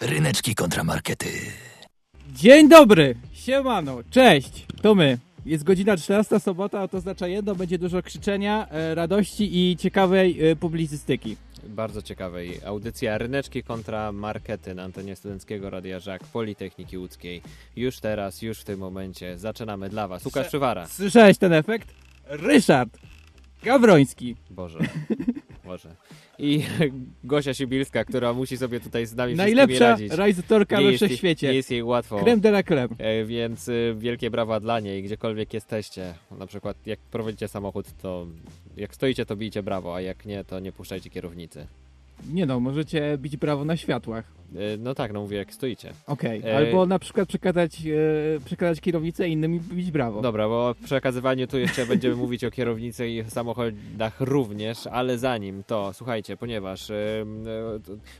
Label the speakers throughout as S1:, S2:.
S1: Ryneczki kontramarkety.
S2: Dzień dobry, siemano, cześć, to my. Jest godzina 14 sobota, a to oznacza jedno, będzie dużo krzyczenia, e, radości i ciekawej e, publicystyki.
S3: Bardzo ciekawej. Audycja Ryneczki kontra Markety na antenie Studenckiego Radia Żak Politechniki Łódzkiej. Już teraz, już w tym momencie zaczynamy dla Was. Łukasz Przywara.
S2: Słyszałeś ten efekt? Ryszard Gawroński.
S3: Boże. Boże. I Gosia Sibilska, która musi sobie tutaj z nami
S2: Najlepsza realizatorka we wszechświecie.
S3: Nie jest jej łatwo.
S2: Creme de la creme.
S3: E, Więc y, wielkie brawa dla niej, gdziekolwiek jesteście. Na przykład jak prowadzicie samochód, to jak stoicie, to bijcie brawo, a jak nie, to nie puszczajcie kierownicy.
S2: Nie no, możecie bić brawo na światłach.
S3: E, No tak, no mówię, jak stoicie.
S2: Okej,
S3: E,
S2: albo na przykład przekazać, e, przekazać kierownicę innym i bić brawo.
S3: Dobra, bo o przekazywaniu tu jeszcze będziemy mówić o kierownicy i samochodach również, ale zanim to, słuchajcie, ponieważ e,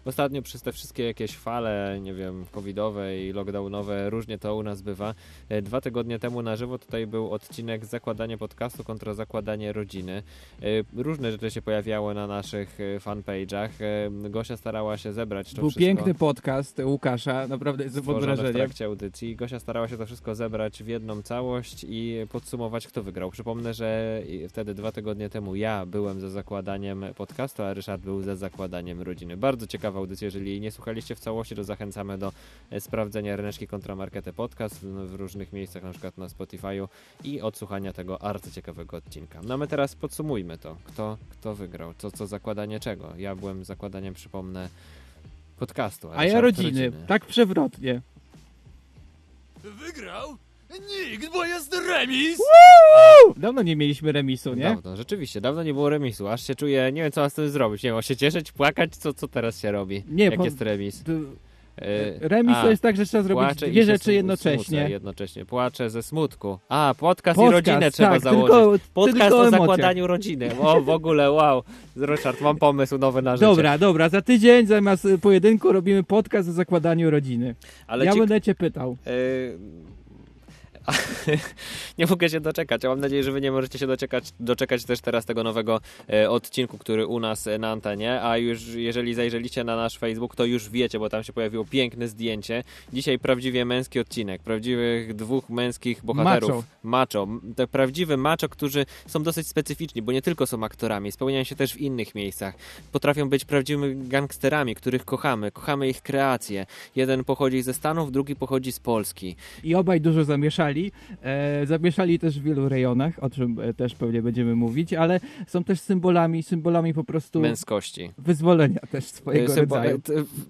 S3: ostatnio przez te wszystkie jakieś fale, nie wiem, covidowe i lockdownowe, różnie to u nas bywa. E, Dwa tygodnie temu na żywo tutaj był odcinek zakładanie podcastu kontra zakładanie rodziny. E, Różne rzeczy się pojawiały na naszych e, fanpage'ach. E, Gosia starała się zebrać to
S2: Był
S3: wszystko.
S2: piękny podcast Łukasza, naprawdę jestem pod
S3: stworzone w
S2: wrażeniem.
S3: trakcie audycji. Gosia starała się to wszystko zebrać w jedną całość i podsumować, kto wygrał. Przypomnę, że wtedy dwa tygodnie temu ja byłem za zakładaniem podcastu, a Ryszard był za zakładaniem rodziny. Bardzo ciekawa audycja. Jeżeli jej nie słuchaliście w całości, to zachęcamy do e, sprawdzenia Ryneczki Kontramarkety Podcast w, różnych miejscach, na przykład na Spotify'u i odsłuchania tego arcyciekawego odcinka. No a my teraz podsumujmy to. Kto, kto wygrał? Co, co zakładanie czego? Ja byłem zakładaniem, przypomnę, podcastu.
S2: A ja
S3: Ryszard
S2: rodziny, tak przewrotnie.
S1: Wygrał? Nikt, bo jest remis!
S2: Dawno nie mieliśmy remisu, nie?
S3: Dawno, rzeczywiście, dawno nie było remisu. Aż się czuję, nie wiem co mam z tym zrobić. Nie wiem, się cieszyć, płakać, co, co teraz się robi?
S2: Nie,
S3: Jak
S2: po-
S3: jest remis?
S2: D-
S3: E,
S2: Remis
S3: a,
S2: to jest tak, że trzeba zrobić
S3: i
S2: dwie rzeczy jednocześnie.
S3: jednocześnie. Płaczę ze smutku. A, podcast, i
S2: Podcast,
S3: rodzinę trzeba
S2: tak,
S3: założyć.
S2: tylko-
S3: podcast
S2: tylko
S3: o
S2: emocje.
S3: zakładaniu rodziny. O, w ogóle, wow. Ryszard, mam pomysł nowy na życie.
S2: Dobra, dobra, za tydzień zamiast pojedynku robimy podcast o zakładaniu rodziny.
S3: Ale
S2: ja
S3: ci...
S2: będę cię pytał.
S3: E, nie mogę się doczekać, a mam nadzieję, że wy nie możecie się doczekać, doczekać też teraz tego nowego e, odcinku, który u nas e, na antenie, a już jeżeli zajrzeliście na nasz Facebook, to już wiecie, bo tam się pojawiło piękne zdjęcie. Dzisiaj prawdziwie męski odcinek, prawdziwych dwóch męskich bohaterów.
S2: Macho.
S3: Macho. Te prawdziwe macho, którzy są dosyć specyficzni, bo nie tylko są aktorami, spełniają się też w innych miejscach. Potrafią być prawdziwymi gangsterami, których kochamy, kochamy ich kreacje. Jeden pochodzi ze Stanów, drugi pochodzi z Polski.
S2: I obaj dużo zamieszali. E, zamieszali też w wielu rejonach, o czym e, też pewnie będziemy mówić, ale są też symbolami, symbolami po prostu
S3: męskości.
S2: wyzwolenia też swojego
S3: Symbo-
S2: rodzaju.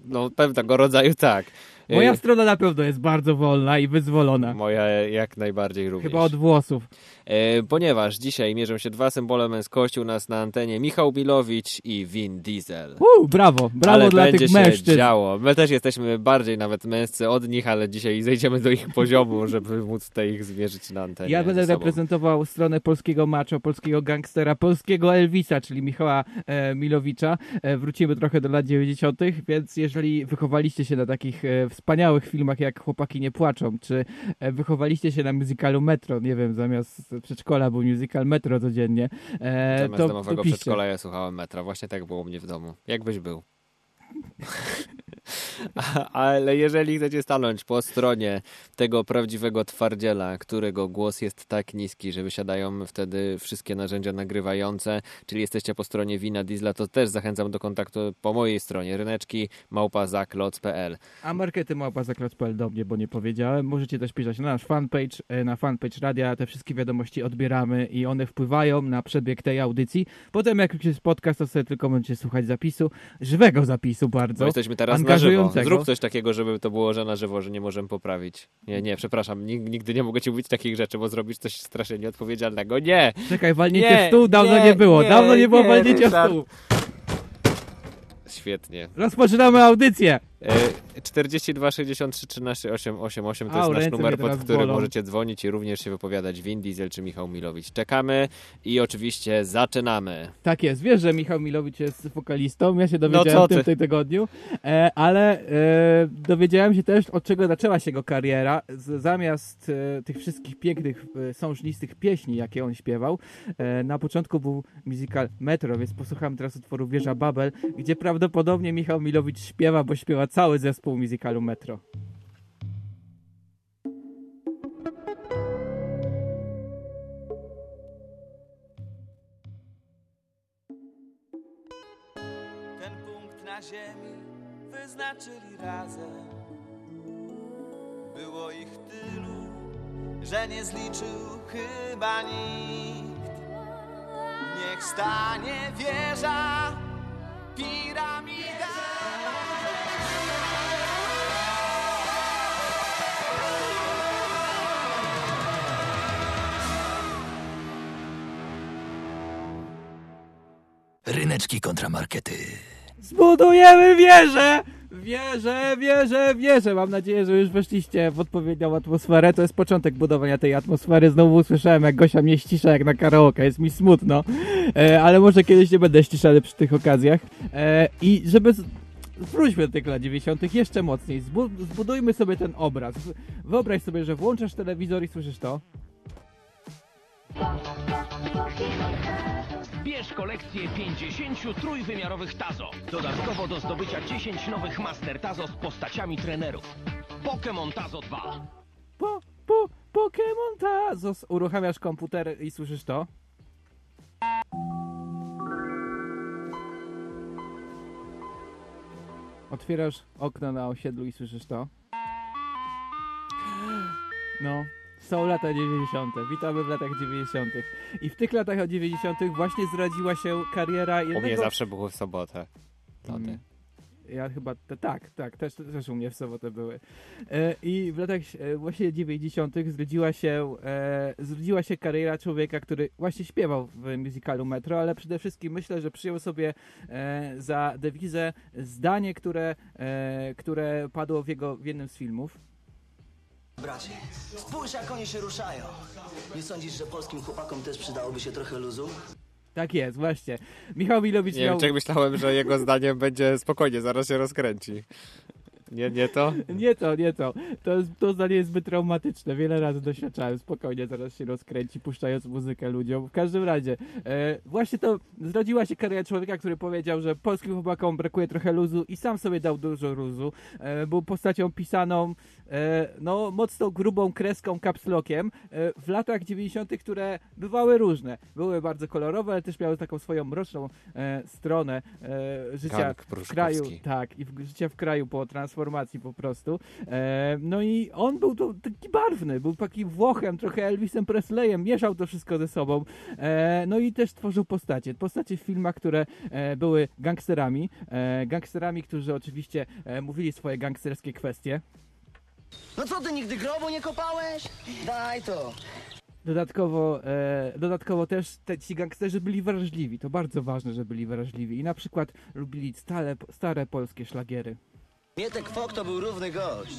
S3: No pewnego rodzaju tak.
S2: Moja
S3: Y,
S2: strona na pewno jest bardzo wolna i wyzwolona.
S3: Moja jak najbardziej również.
S2: Chyba od włosów.
S3: E, ponieważ dzisiaj mierzą się dwa symbole męskości u nas na antenie. Michał Bilowicz i Vin Diesel.
S2: Uu, brawo, brawo
S3: ale
S2: dla
S3: będzie
S2: tych
S3: się
S2: mężczyzn.
S3: działo. My też jesteśmy bardziej nawet męscy od nich, ale dzisiaj zejdziemy do ich poziomu, żeby móc tutaj ich zmierzyć na antenie.
S2: Ja będę reprezentował stronę polskiego macho, polskiego gangstera, polskiego Elvisa, czyli Michała e, Milowicza. E, wrócimy trochę do lat 90., więc jeżeli wychowaliście się na takich e, wspaniałych filmach jak Chłopaki nie płaczą, czy e, wychowaliście się na musicalu Metro, nie wiem, zamiast przedszkola był musical Metro codziennie, e,
S3: Zamiast
S2: to,
S3: domowego
S2: to
S3: przedszkola ja słuchałem metra. Właśnie tak było u mnie w domu. Jakbyś był. Ale jeżeli chcecie stanąć po stronie tego prawdziwego twardziela, którego głos jest tak niski, że wysiadają wtedy wszystkie narzędzia nagrywające, czyli jesteście po stronie Wina Diesla, to też zachęcam do kontaktu po mojej stronie ryneczki małpazaklot.pl.
S2: A markety małpa zaklot.pl do mnie, bo nie powiedziałem. Możecie też pisać na nasz fanpage, e, na fanpage radia. Te wszystkie wiadomości odbieramy i one wpływają na przebieg tej audycji. Potem jak już jest podcast, to sobie tylko będziecie słuchać zapisu, żywego zapisu
S3: Bo
S2: bardzo.
S3: jesteśmy teraz na żywo. Zrób coś takiego, żeby to było, że na żywo, że nie możemy poprawić. Nie, nie, przepraszam, nig- nigdy nie mogę ci mówić takich rzeczy, bo zrobisz coś strasznie nieodpowiedzialnego. Nie!
S2: Czekaj, walnięcie
S3: Nie,
S2: w stół dawno
S3: nie,
S2: nie, było.
S3: nie,
S2: dawno nie było walnięcia w stół.
S3: Świetnie.
S2: Rozpoczynamy audycję.
S3: E, 42 63 13 888 to
S2: Au,
S3: jest nasz numer, pod którym
S2: bolą.
S3: możecie dzwonić i również się wypowiadać Win Diesel czy Michał Milowicz. Czekamy i oczywiście zaczynamy.
S2: Tak jest, wiesz, że Michał Milowicz jest wokalistą, ja się dowiedziałem
S3: co
S2: o tym
S3: ty?
S2: w tym tygodniu, e, ale e, dowiedziałem się też, od czego zaczęła się jego kariera. Zamiast e, tych wszystkich pięknych, e, sążnistych pieśni, jakie on śpiewał, na początku był musical Metro, więc posłuchamy teraz utworu Wieża Babel, gdzie prawdopodobnie Michał Milowicz śpiewa, bo śpiewa cały zespół musicalu Metro.
S4: Ten punkt na ziemi wyznaczyli razem. Było ich tylu, że nie zliczył chyba nikt. Niech stanie wieża piramida.
S1: Ryneczki kontramarkety.
S2: Zbudujemy wieżę! Wieżę, wieżę, wieżę. Mam nadzieję, że już weszliście w odpowiednią atmosferę. To jest początek budowania tej atmosfery. Znowu usłyszałem, jak Gosia mnie ścisza jak na karaoke. Jest mi smutno. E, ale może kiedyś nie będę ściszany przy tych okazjach. E, I żeby... Z... Wróćmy do tych lat 90. jeszcze mocniej. Zbu zbudujmy sobie ten obraz. Wyobraź sobie, że włączasz telewizor i słyszysz to.
S5: Bierz kolekcję 50 trójwymiarowych Tazo. Dodatkowo do zdobycia 10 nowych Master Tazo z postaciami trenerów. Pokémon Tazo 2.
S2: Po, po, Pokémon Tazos. Uruchamiasz komputer i słyszysz to. Otwierasz okno na osiedlu i słyszysz to. No, są lata 90. Witamy w latach 90. I w tych latach 90. właśnie zdradziła się kariera
S3: U mnie
S2: jednego...
S3: zawsze było w sobotę. Loty.
S2: Mm. Ja chyba, te, tak, tak, też, też u mnie w sobotę były. E, I w latach e, właśnie 90. zrodziła się, e, zrodziła się kariera człowieka, który właśnie śpiewał w musicalu Metro, ale przede wszystkim myślę, że przyjął sobie e, za dewizę zdanie, które, e, które padło w, jego, w jednym z filmów.
S6: Bracie, spójrz jak oni się ruszają. Nie sądzisz, że polskim chłopakom też przydałoby się trochę luzu?
S2: Tak jest, właśnie. Michał Milowicz
S3: Nie
S2: miał...
S3: wiem, czy myślałem, że jego zdaniem będzie spokojnie, zaraz się rozkręci. Nie, nie to?
S2: Nie to, nie to. To, jest, to zdanie jest zbyt traumatyczne. Wiele razy doświadczałem. Spokojnie, zaraz się rozkręci, puszczając muzykę ludziom. W każdym razie, e, właśnie to zrodziła się kariera człowieka, który powiedział, że polskim chłopakom brakuje trochę luzu i sam sobie dał dużo luzu. E, był postacią pisaną, e, no, mocno grubą kreską, kapslokiem e, w latach 90., które bywały różne. Były bardzo kolorowe, ale też miały taką swoją mroczną e, stronę e, życia w kraju. Tak, i w, życia w kraju po transformacji po prostu. E, no i on był to, taki barwny, był taki Włochem, trochę Elvisem Presleyem, mieszał to wszystko ze sobą. E, no i też tworzył postacie. Postacie w filmach, które e, były gangsterami. E, gangsterami, którzy oczywiście e, mówili swoje gangsterskie kwestie.
S6: No co ty nigdy grobu nie kopałeś? Daj to.
S2: Dodatkowo, e, dodatkowo też te, ci gangsterzy byli wrażliwi. To bardzo ważne, że byli wrażliwi. I na przykład lubili stare, stare polskie szlagiery.
S6: Mietek Fok to był równy gość.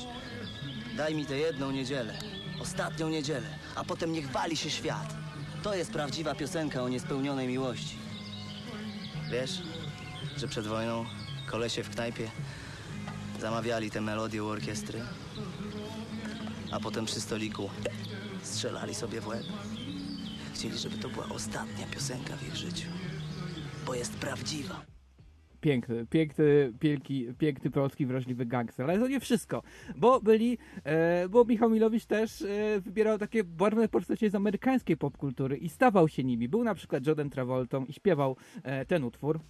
S6: Daj mi tę jedną niedzielę. Ostatnią niedzielę. A potem niech wali się świat. To jest prawdziwa piosenka o niespełnionej miłości. Wiesz, że przed wojną kolesie w knajpie zamawiali tę melodię u orkiestry, a potem przy stoliku strzelali sobie w łeb. Chcieli, żeby to była ostatnia piosenka w ich życiu, bo jest prawdziwa.
S2: Piękny, piękny, piękny, piękny polski wrażliwy gangster. Ale to nie wszystko, bo byli, e, bo Michał Milowicz też e, wybierał takie barwne postacie z amerykańskiej popkultury i stawał się nimi. Był na przykład Johnem Travoltą i śpiewał e, ten utwór.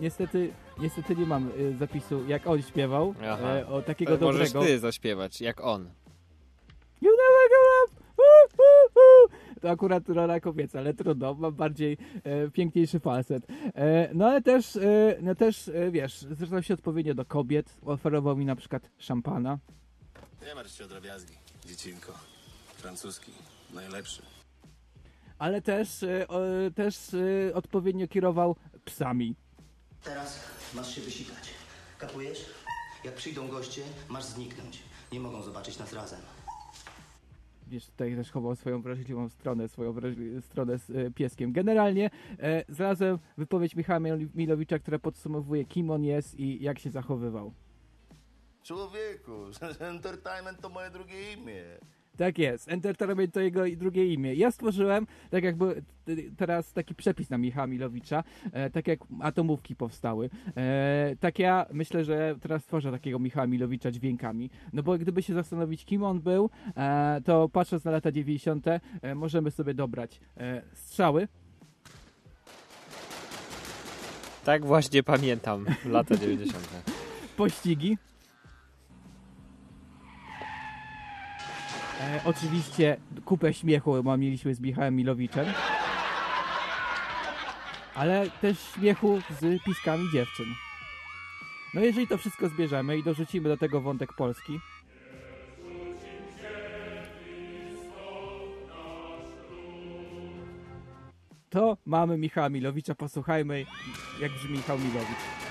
S2: Niestety, niestety nie mam e, zapisu, jak on śpiewał, e, o takiego
S3: To możesz
S2: dobrego.
S3: ty zaśpiewać, jak on.
S2: You never grow up! Hu, hu, hu. To akurat rola kobieca, ale trudno, mam bardziej e, piękniejszy falset. E, no ale też, e, no też e, wiesz, zwracał się odpowiednio do kobiet, oferował mi na przykład szampana.
S7: Nie martw się o drobiazgi, dziecinko. Francuski, najlepszy.
S2: ale też, e, o, też e, odpowiednio kierował psami.
S6: Teraz masz się wysikać. Kapujesz? Jak przyjdą goście, masz zniknąć. Nie mogą zobaczyć nas razem.
S2: Wiesz, tutaj też chował swoją wrażliwą stronę, swoją stronę z e, pieskiem. Generalnie e, znalazłem wypowiedź Michała Mil- Milowicza, która podsumowuje, kim on jest i jak się zachowywał.
S7: Człowieku, entertainment to moje drugie imię.
S2: Tak jest. Entertainment to jego drugie imię. Ja stworzyłem, tak jakby teraz taki przepis na Michała Milowicza, e, tak jak atomówki powstały. E, tak ja myślę, że teraz stworzę takiego Michała Milowicza dźwiękami. No bo gdyby się zastanowić, kim on był, e, to patrząc na lata 90., e, możemy sobie dobrać e, strzały,
S3: Tak właśnie pamiętam lata 90.
S2: pościgi. E, oczywiście kupę śmiechu mieliśmy z Michałem Milowiczem. Ale też śmiechu z piskami dziewczyn. No jeżeli to wszystko zbierzemy i dorzucimy do tego wątek polski, to mamy Michała Milowicza. Posłuchajmy, jak brzmi Michał Milowicz.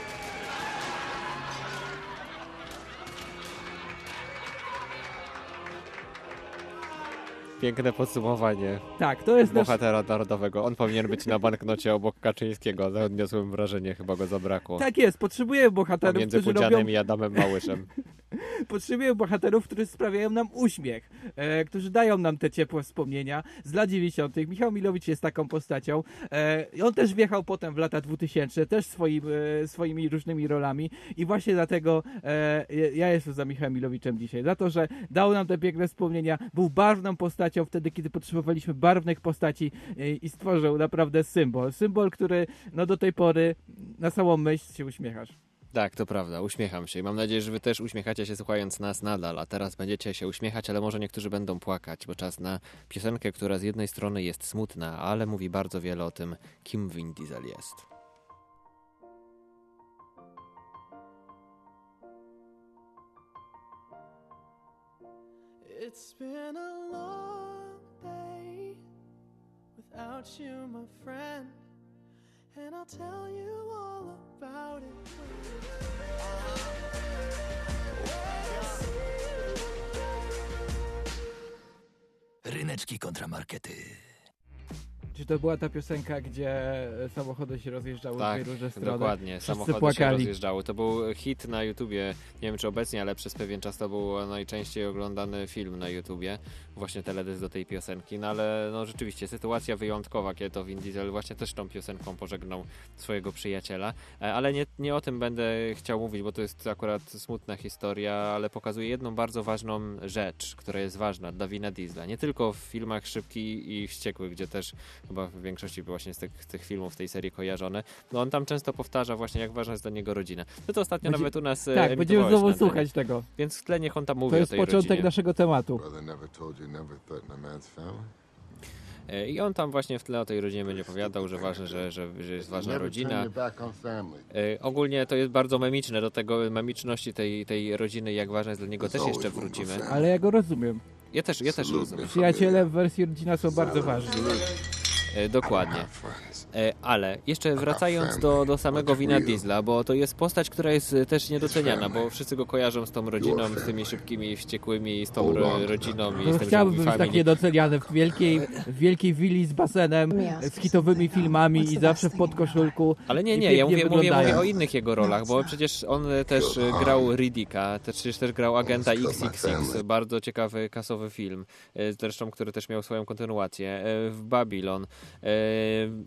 S3: Piękne podsumowanie
S2: Tak, to jest nasz
S3: bohatera narodowego. On powinien być na banknocie obok Kaczyńskiego. Odniosłem wrażenie, chyba go zabrakło.
S2: Tak jest, potrzebujemy bohaterów,
S3: Pomiędzy
S2: którzy
S3: Pudzianem
S2: robią,
S3: i Adamem Małyszem.
S2: potrzebujemy bohaterów, którzy sprawiają nam uśmiech, e, którzy dają nam te ciepłe wspomnienia z lat 90. Michał Milowicz jest taką postacią. E, on też wjechał potem w lata 2000, też swoim, e, swoimi różnymi rolami i właśnie dlatego e, ja jestem za Michałem Milowiczem dzisiaj. Za to, że dał nam te piękne wspomnienia, był barwną postacią wtedy, kiedy potrzebowaliśmy barwnych postaci e, i stworzył naprawdę symbol. Symbol, który no do tej pory na samą myśl się uśmiechasz.
S3: Tak, to prawda, uśmiecham się i mam nadzieję, że wy też uśmiechacie się słuchając nas nadal, a teraz będziecie się uśmiechać, ale może niektórzy będą płakać, bo czas na piosenkę, która z jednej strony jest smutna, ale mówi bardzo wiele o tym, kim Vin Diesel jest.
S8: It's been a long day without you, my friend, and I'll tell you all about it.
S1: Ryneczki kontramarkety.
S2: Czy to była ta piosenka, gdzie samochody się rozjeżdżały w
S3: Tak,
S2: dwie różne strony?
S3: dokładnie.
S2: Wszyscy
S3: Samochody się
S2: płakali.
S3: rozjeżdżały. To był hit na YouTubie. Nie wiem czy obecnie, ale przez pewien czas to był najczęściej oglądany film na YouTubie. Właśnie teledysk do tej piosenki. No ale no rzeczywiście sytuacja wyjątkowa, kiedy to Vin Diesel właśnie też tą piosenką pożegnał swojego przyjaciela. E, Ale nie, nie o tym będę chciał mówić, bo to jest akurat smutna historia, ale pokazuje jedną bardzo ważną rzecz, która jest ważna dla Vina Diesla. Nie tylko w filmach Szybki i Wściekły, gdzie też chyba w większości właśnie z tych, tych filmów w tej serii kojarzone. No on tam często powtarza właśnie, jak ważna jest dla niego rodzina. To to ostatnio
S2: Będzie-
S3: nawet u nas e,
S2: Tak, będziemy znowu słuchać tego.
S3: Więc w tle niech on tam mówi
S2: To jest początek
S3: rodzinie.
S2: naszego tematu.
S3: E, I on tam właśnie w tle o tej rodzinie będzie opowiadał, że ważne, że, że, że jest ważna rodzina. E, Ogólnie to jest bardzo memiczne, do tego memiczności tej, tej rodziny, jak ważna jest dla niego, też jeszcze wrócimy.
S2: Ale ja go rozumiem.
S3: Ja też, ja też rozumiem.
S2: Przyjaciele w wersji rodzina są bardzo ważni.
S3: E, Dokładnie. E, Ale jeszcze wracając do, do samego Wina Diesla, bo to jest postać, która jest e, też niedoceniana, bo wszyscy go kojarzą z tą rodziną, z tymi szybkimi, wściekłymi, z tą ro, rodziną i z tym
S2: chciałbym być tak niedoceniany w wielkiej, w wielkiej willi z basenem, z hitowymi filmami i zawsze w podkoszulku.
S3: Ale nie, nie, ja mówię, mówię, mówię o innych jego rolach, bo przecież on też grał Riddicka, też, przecież też grał agenta XXX, bardzo ciekawy kasowy film, zresztą, który też miał swoją kontynuację, w Babylon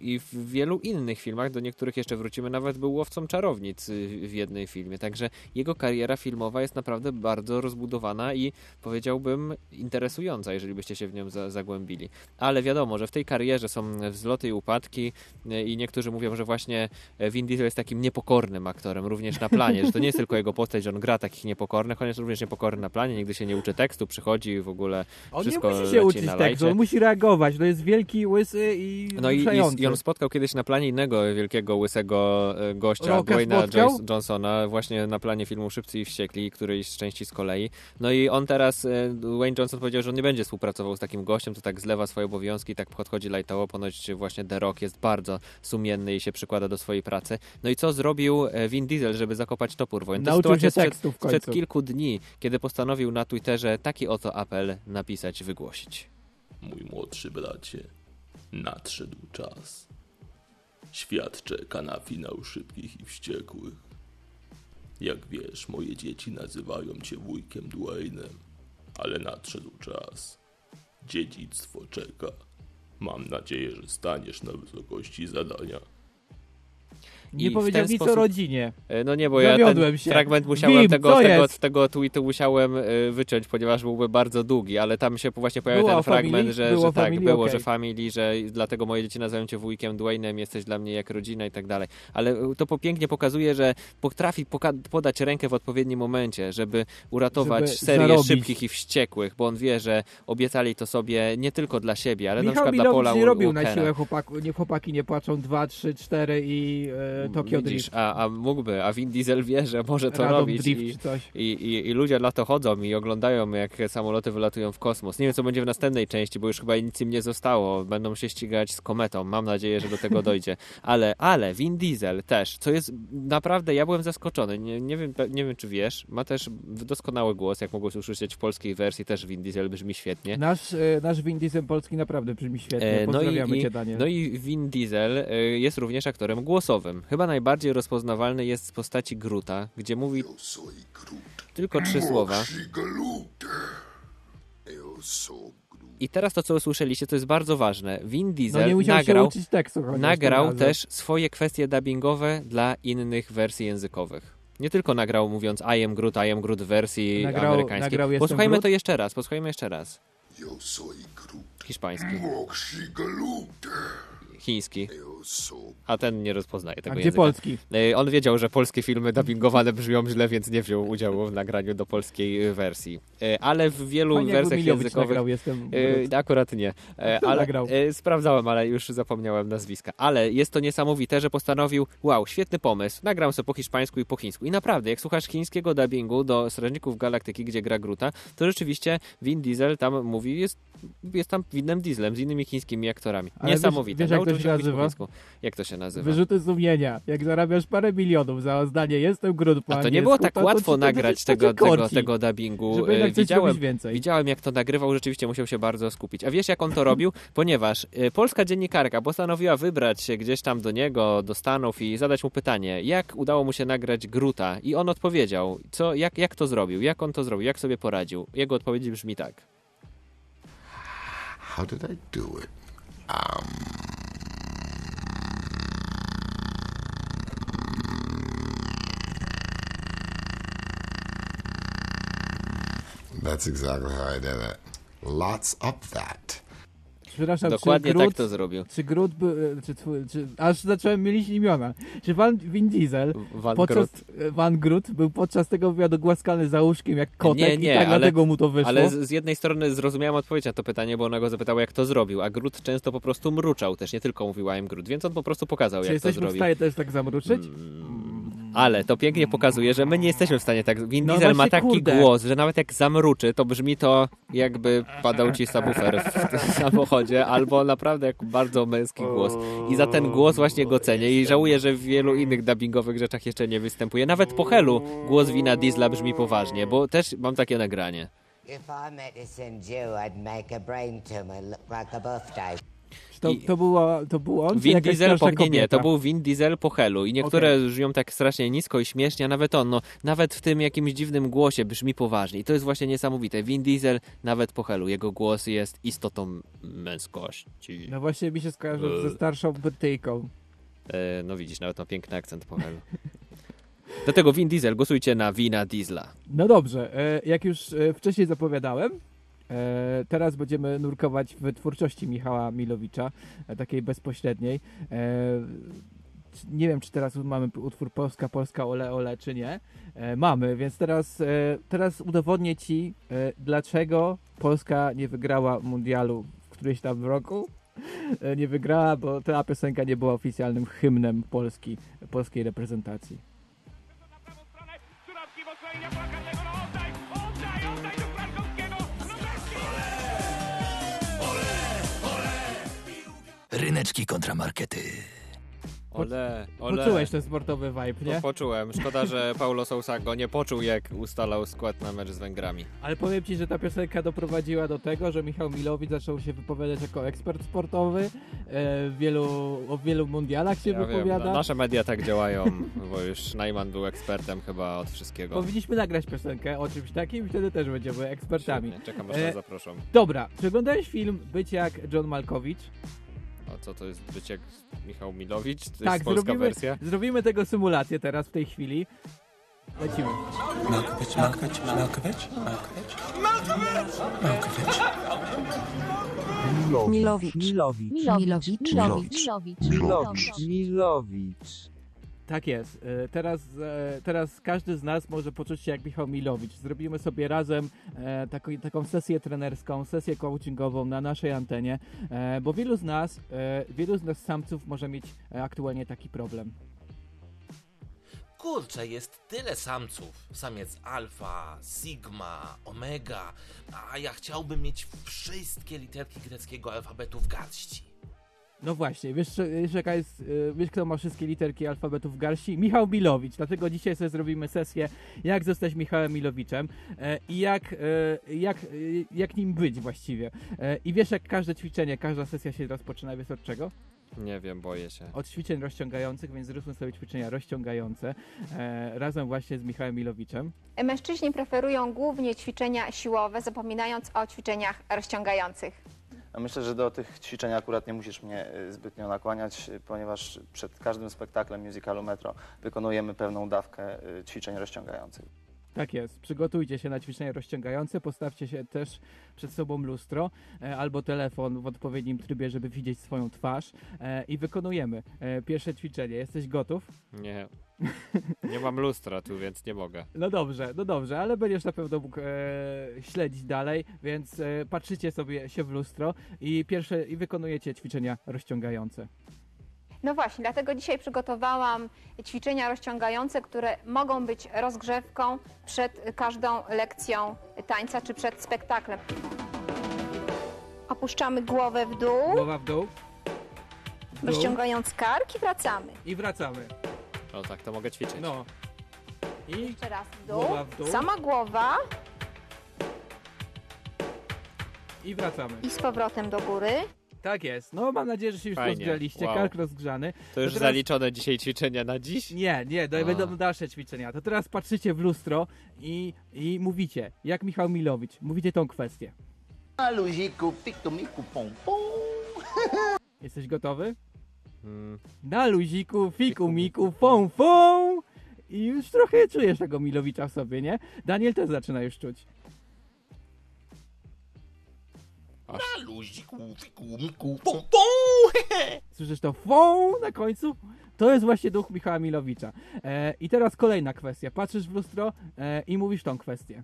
S3: i w wielu innych filmach, do niektórych jeszcze wrócimy, nawet był łowcą czarownic y, w jednej filmie, także jego kariera filmowa jest naprawdę bardzo rozbudowana i powiedziałbym interesująca, jeżeli byście się w nią za, zagłębili. Ale wiadomo, że w tej karierze są wzloty i upadki e, i niektórzy mówią, że właśnie Vin Diesel jest takim niepokornym aktorem, również na planie, że to nie jest tylko jego postać, że on gra takich niepokornych, on jest również niepokorny na planie, nigdy się nie uczy tekstu, przychodzi w ogóle
S2: On nie
S3: wszystko
S2: musi się uczyć tekstu, on musi reagować. To jest wielki, łysy i
S3: No i, i, i on spotkał kiedyś na planie innego wielkiego, łysego e, gościa,
S2: Rocka
S3: Dwayna? Joyce- Johnsona, właśnie na planie filmu Szybcy i Wściekli, którejś z części z kolei. No i on teraz, e, Dwayne Johnson powiedział, że on nie będzie współpracował z takim gościem, to tak zlewa swoje obowiązki, tak podchodzi lajtowo, ponoć właśnie The Rock jest bardzo sumienny i się przykłada do swojej pracy. No i co zrobił e, Vin Diesel, żeby zakopać topór wojen? To sytuacja
S2: się
S3: sprzed,
S2: tekstu w końcu.
S3: sprzed kilku dni, kiedy postanowił na Twitterze taki oto apel napisać, wygłosić.
S9: Mój młodszy bracie, nadszedł czas. Świat czeka na finał szybkich i wściekłych. Jak wiesz, moje dzieci nazywają cię wujkiem Dwaynem, ale nadszedł czas, Dziedzictwo czeka. Mam nadzieję, że staniesz na wysokości zadania.
S2: Nie
S3: I
S2: powiedział nic o
S3: sposób-
S2: rodzinie.
S3: E, No nie, bo ja ten
S2: Zawiodłem się.
S3: fragment musiałem
S2: Wim,
S3: tego, tego, tego tweetu musiałem e, wyciąć, ponieważ byłby bardzo długi, ale tam się właśnie pojawił ten
S2: o
S3: fragment,
S2: familii?
S3: że,
S2: Było
S3: że
S2: o
S3: tak,
S2: familii?
S3: było, że family, że dlatego moje dzieci nazywają cię wujkiem Dwaynem, jesteś dla mnie jak rodzina i tak dalej. Ale e, to po- pięknie pokazuje, że potrafi podać rękę w odpowiednim momencie, żeby uratować
S2: Żeby
S3: serię
S2: zarobić.
S3: szybkich i wściekłych, bo on wie, że obiecali to sobie nie tylko dla siebie, ale na
S2: Michał
S3: przykład dla Paula
S2: Milowicz nie robił na siłę chłopaku, nie, chłopaki nie płaczą 2, 3, 4 i Tokio
S3: Widzisz,
S2: Drift.
S3: a, a mógłby, a Vin Diesel wie, że może to
S2: Radom
S3: robić
S2: Drift
S3: i,
S2: coś.
S3: i, i, i ludzie na to chodzą i oglądają, jak samoloty wylatują w kosmos. Nie wiem, co będzie w następnej części, bo już chyba nic im nie zostało. Będą się ścigać z kometą. Mam nadzieję, że do tego dojdzie. Ale, ale Vin Diesel też, co jest naprawdę, ja byłem zaskoczony. Nie, nie, wiem, nie wiem, czy wiesz, ma też doskonały głos, jak mogłeś usłyszeć w polskiej wersji, też Vin Diesel brzmi świetnie.
S2: Nasz, e, nasz Vin Diesel polski naprawdę brzmi świetnie.
S3: E,
S2: Pozdrawiamy
S3: i,
S2: cię, Daniel.
S3: No i Vin Diesel e, jest również aktorem głosowym. Chyba najbardziej rozpoznawalny jest z postaci Gruta, gdzie mówi tylko trzy słowa. I teraz to, co usłyszeliście, to jest bardzo ważne. Vin
S2: no
S3: Diesel
S2: musiał
S3: nagrał,
S2: tekstu.
S3: nagrał też swoje kwestie dubbingowe dla innych wersji językowych. Nie tylko nagrał mówiąc I am Groot, I am Groot w wersji
S2: Nagrał-
S3: amerykańskiej.
S2: nagrał
S3: Posłuchajmy
S2: Groot?
S3: to jeszcze raz, posłuchajmy jeszcze raz. Hiszpański. Chiński. A ten nie rozpoznaje tego
S2: A gdzie
S3: języka.
S2: polski?
S3: E, On wiedział, że polskie filmy dubbingowane brzmią źle, więc nie wziął udziału w nagraniu do polskiej e, wersji. E, Ale w wielu
S2: jakby
S3: wersjach językowych...
S2: nagrał Jestem.
S3: Akurat nie. Ale,
S2: nagrał?
S3: Sprawdzałem, ale już zapomniałem nazwiska. Ale jest to niesamowite, że postanowił, wow, świetny pomysł, nagram sobie po hiszpańsku i po chińsku. I naprawdę, jak słuchasz chińskiego dubbingu do Strażników Galaktyki, gdzie gra Gruta, to rzeczywiście Vin Diesel tam mówi, jest, jest tam Vinem Dieslem z innymi chińskimi aktorami.
S2: Ale wiesz-
S3: Niesamowite.
S2: wiesz, jak to się nazywa?
S3: Jak to się nazywa?
S2: Wyrzuty sumienia. Jak zarabiasz parę milionów za zdanie Jestem Groot po
S3: A to nie było tak
S2: to-
S3: łatwo
S2: to
S3: nagrać tego, tego, tego dubbingu.
S2: Coś
S3: widziałem, widziałem, jak to nagrywał, rzeczywiście musiał się bardzo skupić. A wiesz, jak on to robił? Ponieważ e, polska dziennikarka postanowiła wybrać się gdzieś tam do niego, do Stanów i zadać mu pytanie, jak udało mu się nagrać Gruta. I on odpowiedział, co, jak, jak to zrobił, jak on to zrobił, jak sobie poradził. Jego odpowiedź brzmi tak.
S10: How did I do it? Um. That's exactly how I did it. Lots of that.
S2: Przepraszam,
S3: Dokładnie
S2: czy Groot,
S3: tak to zrobił.
S2: Czy Groot był, e, czy, twój- czy, aż zacząłem mielić imiona. Czy Van Vin Diesel
S3: Van
S2: podczas, e, Van Groot był podczas tego wywiadu głaskany za łóżkiem jak kotek
S3: Nie, nie,
S2: i tak
S3: ale-
S2: dlatego mu to wyszło?
S3: Ale z, z jednej strony zrozumiałem odpowiedź na to pytanie, bo ona go zapytała, jak to zrobił, a Grut często po prostu mruczał też, nie tylko mówił I'm Grut, więc on po prostu pokazał,
S2: Czy
S3: jak to
S2: jesteśmy w
S3: zrobił.
S2: stanie też tak zamruczyć?
S3: Ale to pięknie pokazuje, że my nie jesteśmy w stanie tak. Vin
S2: No
S3: Diesel ma
S2: właśnie,
S3: taki
S2: kurde.
S3: głos, że nawet jak zamruczy, to brzmi to jakby padał ci subwoofer w tym samochodzie, albo naprawdę jak bardzo męski głos. I za ten głos właśnie go cenię i żałuję, że w wielu innych dubbingowych rzeczach jeszcze nie występuje. Nawet po Helu głos Wina Diesla brzmi poważnie, bo też mam takie nagranie.
S11: If I medicine you, I'd make a brain tumor look like a birthday.
S2: To, to, było, to był on?
S3: Vin Diesel po nie, nie, to był Vin Diesel po Helu i niektóre brzmią tak strasznie nisko i śmiesznie, a nawet on, no, nawet w tym jakimś dziwnym głosie brzmi poważnie i to jest właśnie niesamowite. Vin Diesel nawet po Helu, jego głos jest istotą męskości.
S2: No właśnie mi się skojarzył
S3: Eee.
S2: ze starszą Brytyjką.
S3: E, no widzisz, nawet ma piękny akcent po Helu. Do tego Vin Diesel, głosujcie na Wina Diesla.
S2: No dobrze, e, jak już e, wcześniej zapowiadałem, e, teraz będziemy nurkować w twórczości Michała Milowicza, e, takiej bezpośredniej. E, Nie wiem, czy teraz mamy utwór Polska, Polska, ole, ole, czy nie. E, Mamy, więc teraz, e, teraz udowodnię Ci, e, dlaczego Polska nie wygrała mundialu w którymś tam roku. E, Nie wygrała, bo ta piosenka nie była oficjalnym hymnem Polski, polskiej reprezentacji.
S1: Ryneczki kontramarkety.
S3: Ole, ole.
S2: Poczułeś ten sportowy vibe,
S3: No,
S2: nie?
S3: poczułem. Szkoda, że Paulo Sousa go nie poczuł, jak ustalał skład na mecz z Węgrami.
S2: Ale powiem ci, że ta piosenka doprowadziła do tego, że Michał Milowicz zaczął się wypowiadać jako ekspert sportowy, e, w wielu, o wielu mundialach się
S3: Ja wiem,
S2: wypowiada.
S3: no, nasze media tak działają, bo już Najman był ekspertem chyba od wszystkiego.
S2: Powinniśmy nagrać piosenkę o czymś takim i wtedy też będziemy ekspertami.
S3: Świetnie, Czekam aż
S2: E,
S3: nas zaproszą.
S2: Dobra, czy oglądałeś film Być jak John Malkowicz?
S3: A co to jest być jak Michał Milowicz? To
S2: tak,
S3: jest polska
S2: zrobimy,
S3: wersja?
S2: zrobimy tego symulację teraz w tej chwili. Lecimy.
S12: Malkovich, Malkovich, Malkovich, Malkovich. Malkovich.
S13: Milowicz.
S14: Milowicz.
S13: Milowicz.
S14: Milowicz. Milowicz. Milowicz.
S2: Tak jest. E, Teraz, e, teraz każdy z nas może poczuć się jak Michał Milowicz. Zrobimy sobie razem e, taką, taką sesję trenerską, sesję coachingową na naszej antenie, bo wielu z nas, wielu z nas samców może mieć aktualnie taki problem.
S15: Kurczę, jest tyle samców. Samiec alfa, sigma, omega, a ja chciałbym mieć wszystkie literki greckiego alfabetu w garści.
S2: No właśnie, wiesz, wiesz, jaka jest, e, wiesz kto ma wszystkie literki alfabetu w garści? Michał Milowicz, dlatego dzisiaj sobie zrobimy sesję jak zostać Michałem Milowiczem e, i jak, e, jak, e, jak nim być właściwie. I wiesz jak każde ćwiczenie, każda sesja się rozpoczyna, wiesz od czego?
S3: Nie wiem, boję się.
S2: Od ćwiczeń rozciągających, więc zróbmy sobie ćwiczenia rozciągające e, razem właśnie z Michałem Milowiczem.
S16: Mężczyźni preferują głównie ćwiczenia siłowe, zapominając o ćwiczeniach rozciągających.
S17: Myślę, że do tych ćwiczeń akurat nie musisz mnie y, zbytnio nakłaniać, y, ponieważ przed każdym spektaklem musicalu Metro wykonujemy pewną dawkę y, ćwiczeń rozciągających.
S2: Tak jest. Przygotujcie się na ćwiczenia rozciągające, postawcie się też przed sobą lustro e, albo telefon w odpowiednim trybie, żeby widzieć swoją twarz e, i wykonujemy e, pierwsze ćwiczenie. Jesteś gotów?
S3: Nie. Nie mam lustra tu, więc nie mogę.
S2: No dobrze, no dobrze, ale będziesz na pewno mógł e, śledzić dalej, więc e, patrzycie sobie się w lustro i pierwsze i wykonujecie ćwiczenia rozciągające.
S16: No właśnie, dlatego dzisiaj przygotowałam ćwiczenia rozciągające, które mogą być rozgrzewką przed każdą lekcją tańca czy przed spektaklem. Opuszczamy głowę w dół,
S2: Głowa w dół.
S16: Rozciągając kark i wracamy.
S2: I wracamy.
S3: No tak, to mogę ćwiczyć.
S2: No. I
S16: Jeszcze raz w dół.
S2: Głowa w dół.
S16: Sama głowa
S2: I wracamy.
S16: i z powrotem do góry.
S2: Tak jest. No mam nadzieję, że się już
S3: Fajnie.
S2: rozgrzaliście,
S3: Wow.
S2: kark rozgrzany.
S3: To już
S2: teraz-
S3: zaliczone dzisiaj ćwiczenia na dziś?
S2: Nie, nie, to
S3: A.
S2: będą dalsze ćwiczenia. To teraz patrzycie w lustro i, i mówicie, jak Michał Milowicz, mówicie tą kwestię.
S18: A luziku, piku, miku, pom, pom.
S2: Jesteś gotowy?
S3: Mm,
S2: Na luziku, fiku, miku, fą, fą! I już trochę czujesz tego Milowicza w sobie, nie? Daniel też zaczyna już czuć.
S15: Na luziku, fiku, miku, pom, pom.
S2: Słyszysz to fą na końcu? To jest właśnie duch Michała Milowicza. E, I teraz kolejna kwestia. Patrzysz w lustro e, i mówisz tą kwestię.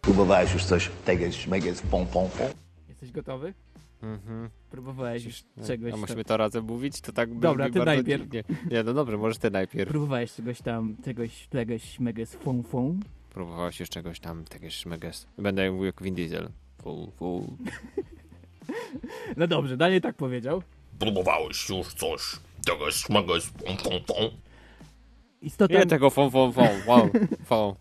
S18: Próbowałeś już coś teges, meges, pom, pom, pom.
S2: Jesteś gotowy?
S3: Mhm.
S2: Próbowałeś już czegoś
S3: A musimy to razem mówić? To tak
S2: Dobra, ty najpierw.
S3: dziwnie. Nie, no dobrze, możesz ty najpierw.
S2: Próbowałeś czegoś tam, czegoś, tegoś, meges, fą, fą?
S3: Próbowałeś już czegoś tam, tegoś meges. Będę mówił jak Vin Diesel. Full, full.
S2: No dobrze, Daniel tak powiedział.
S15: Próbowałeś już coś teges, meges, pom, pom, pom.
S2: Istota...
S3: Nie tego fą, fą, fą, wow, fą.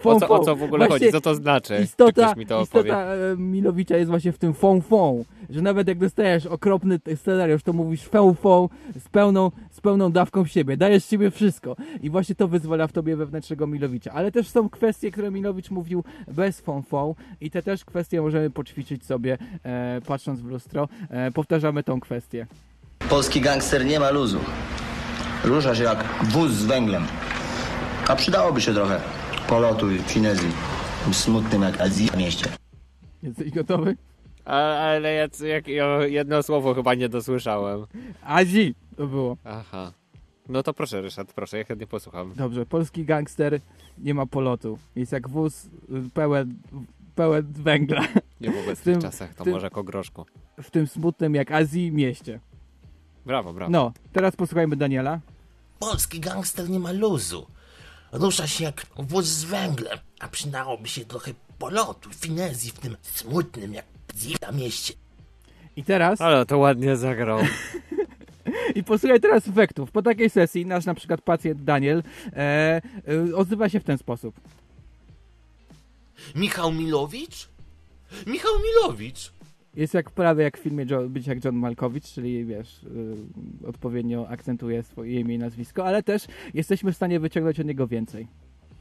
S2: Fą,
S3: O co, o co w ogóle
S2: Właśnie
S3: chodzi? Co to znaczy? Czy
S2: Istota,
S3: ktoś mi to opowie?
S2: istota e, Milowicza jest właśnie w tym fą, fą. Że nawet jak dostajesz okropny scenariusz, to mówisz fą, fą z pełną, z pełną dawką siebie. Dajesz siebie wszystko. I właśnie to wyzwala w tobie wewnętrznego Milowicza. Ale też są kwestie, które Milowicz mówił bez fą, fą. I te też kwestie możemy poćwiczyć sobie, e, patrząc w lustro. E, powtarzamy tą kwestię.
S6: Polski gangster nie ma luzu. Rusza się jak wóz z węglem. A przydałoby się trochę polotu i finezji. Smutnym jak Azji w mieście.
S2: Jesteś gotowy?
S3: A, ale ja, jak, ja jedno słowo chyba nie dosłyszałem.
S2: Azji to było.
S3: Aha. No to proszę, Ryszard, proszę, ja chętnie posłucham.
S2: Dobrze, polski gangster nie ma polotu. Jest jak wóz y, pełen, pełen węgla.
S3: Nie w
S2: W
S3: obecnych
S2: tym-
S3: czasach, to
S2: w tym-
S3: może jako groszku.
S2: W tym smutnym jak Azji mieście.
S3: Brawo, brawo.
S2: No, teraz posłuchajmy Daniela.
S15: Polski gangster nie ma luzu. Rusza się jak wóz z węglem, a przydałoby się trochę polotu, finezji w tym smutnym jak zima mieście.
S2: I teraz,
S3: Ale to ładnie zagrał.
S2: I posłuchaj teraz efektów. Po takiej sesji nasz na przykład pacjent Daniel e, e, odzywa się w ten sposób.
S15: Michał Milowicz? Michał Milowicz!
S2: Jest jak prawie jak w filmie jo- być jak John Malkowicz, czyli wiesz, y, odpowiednio akcentuje swoje imię i nazwisko, ale też jesteśmy w stanie wyciągnąć od niego więcej.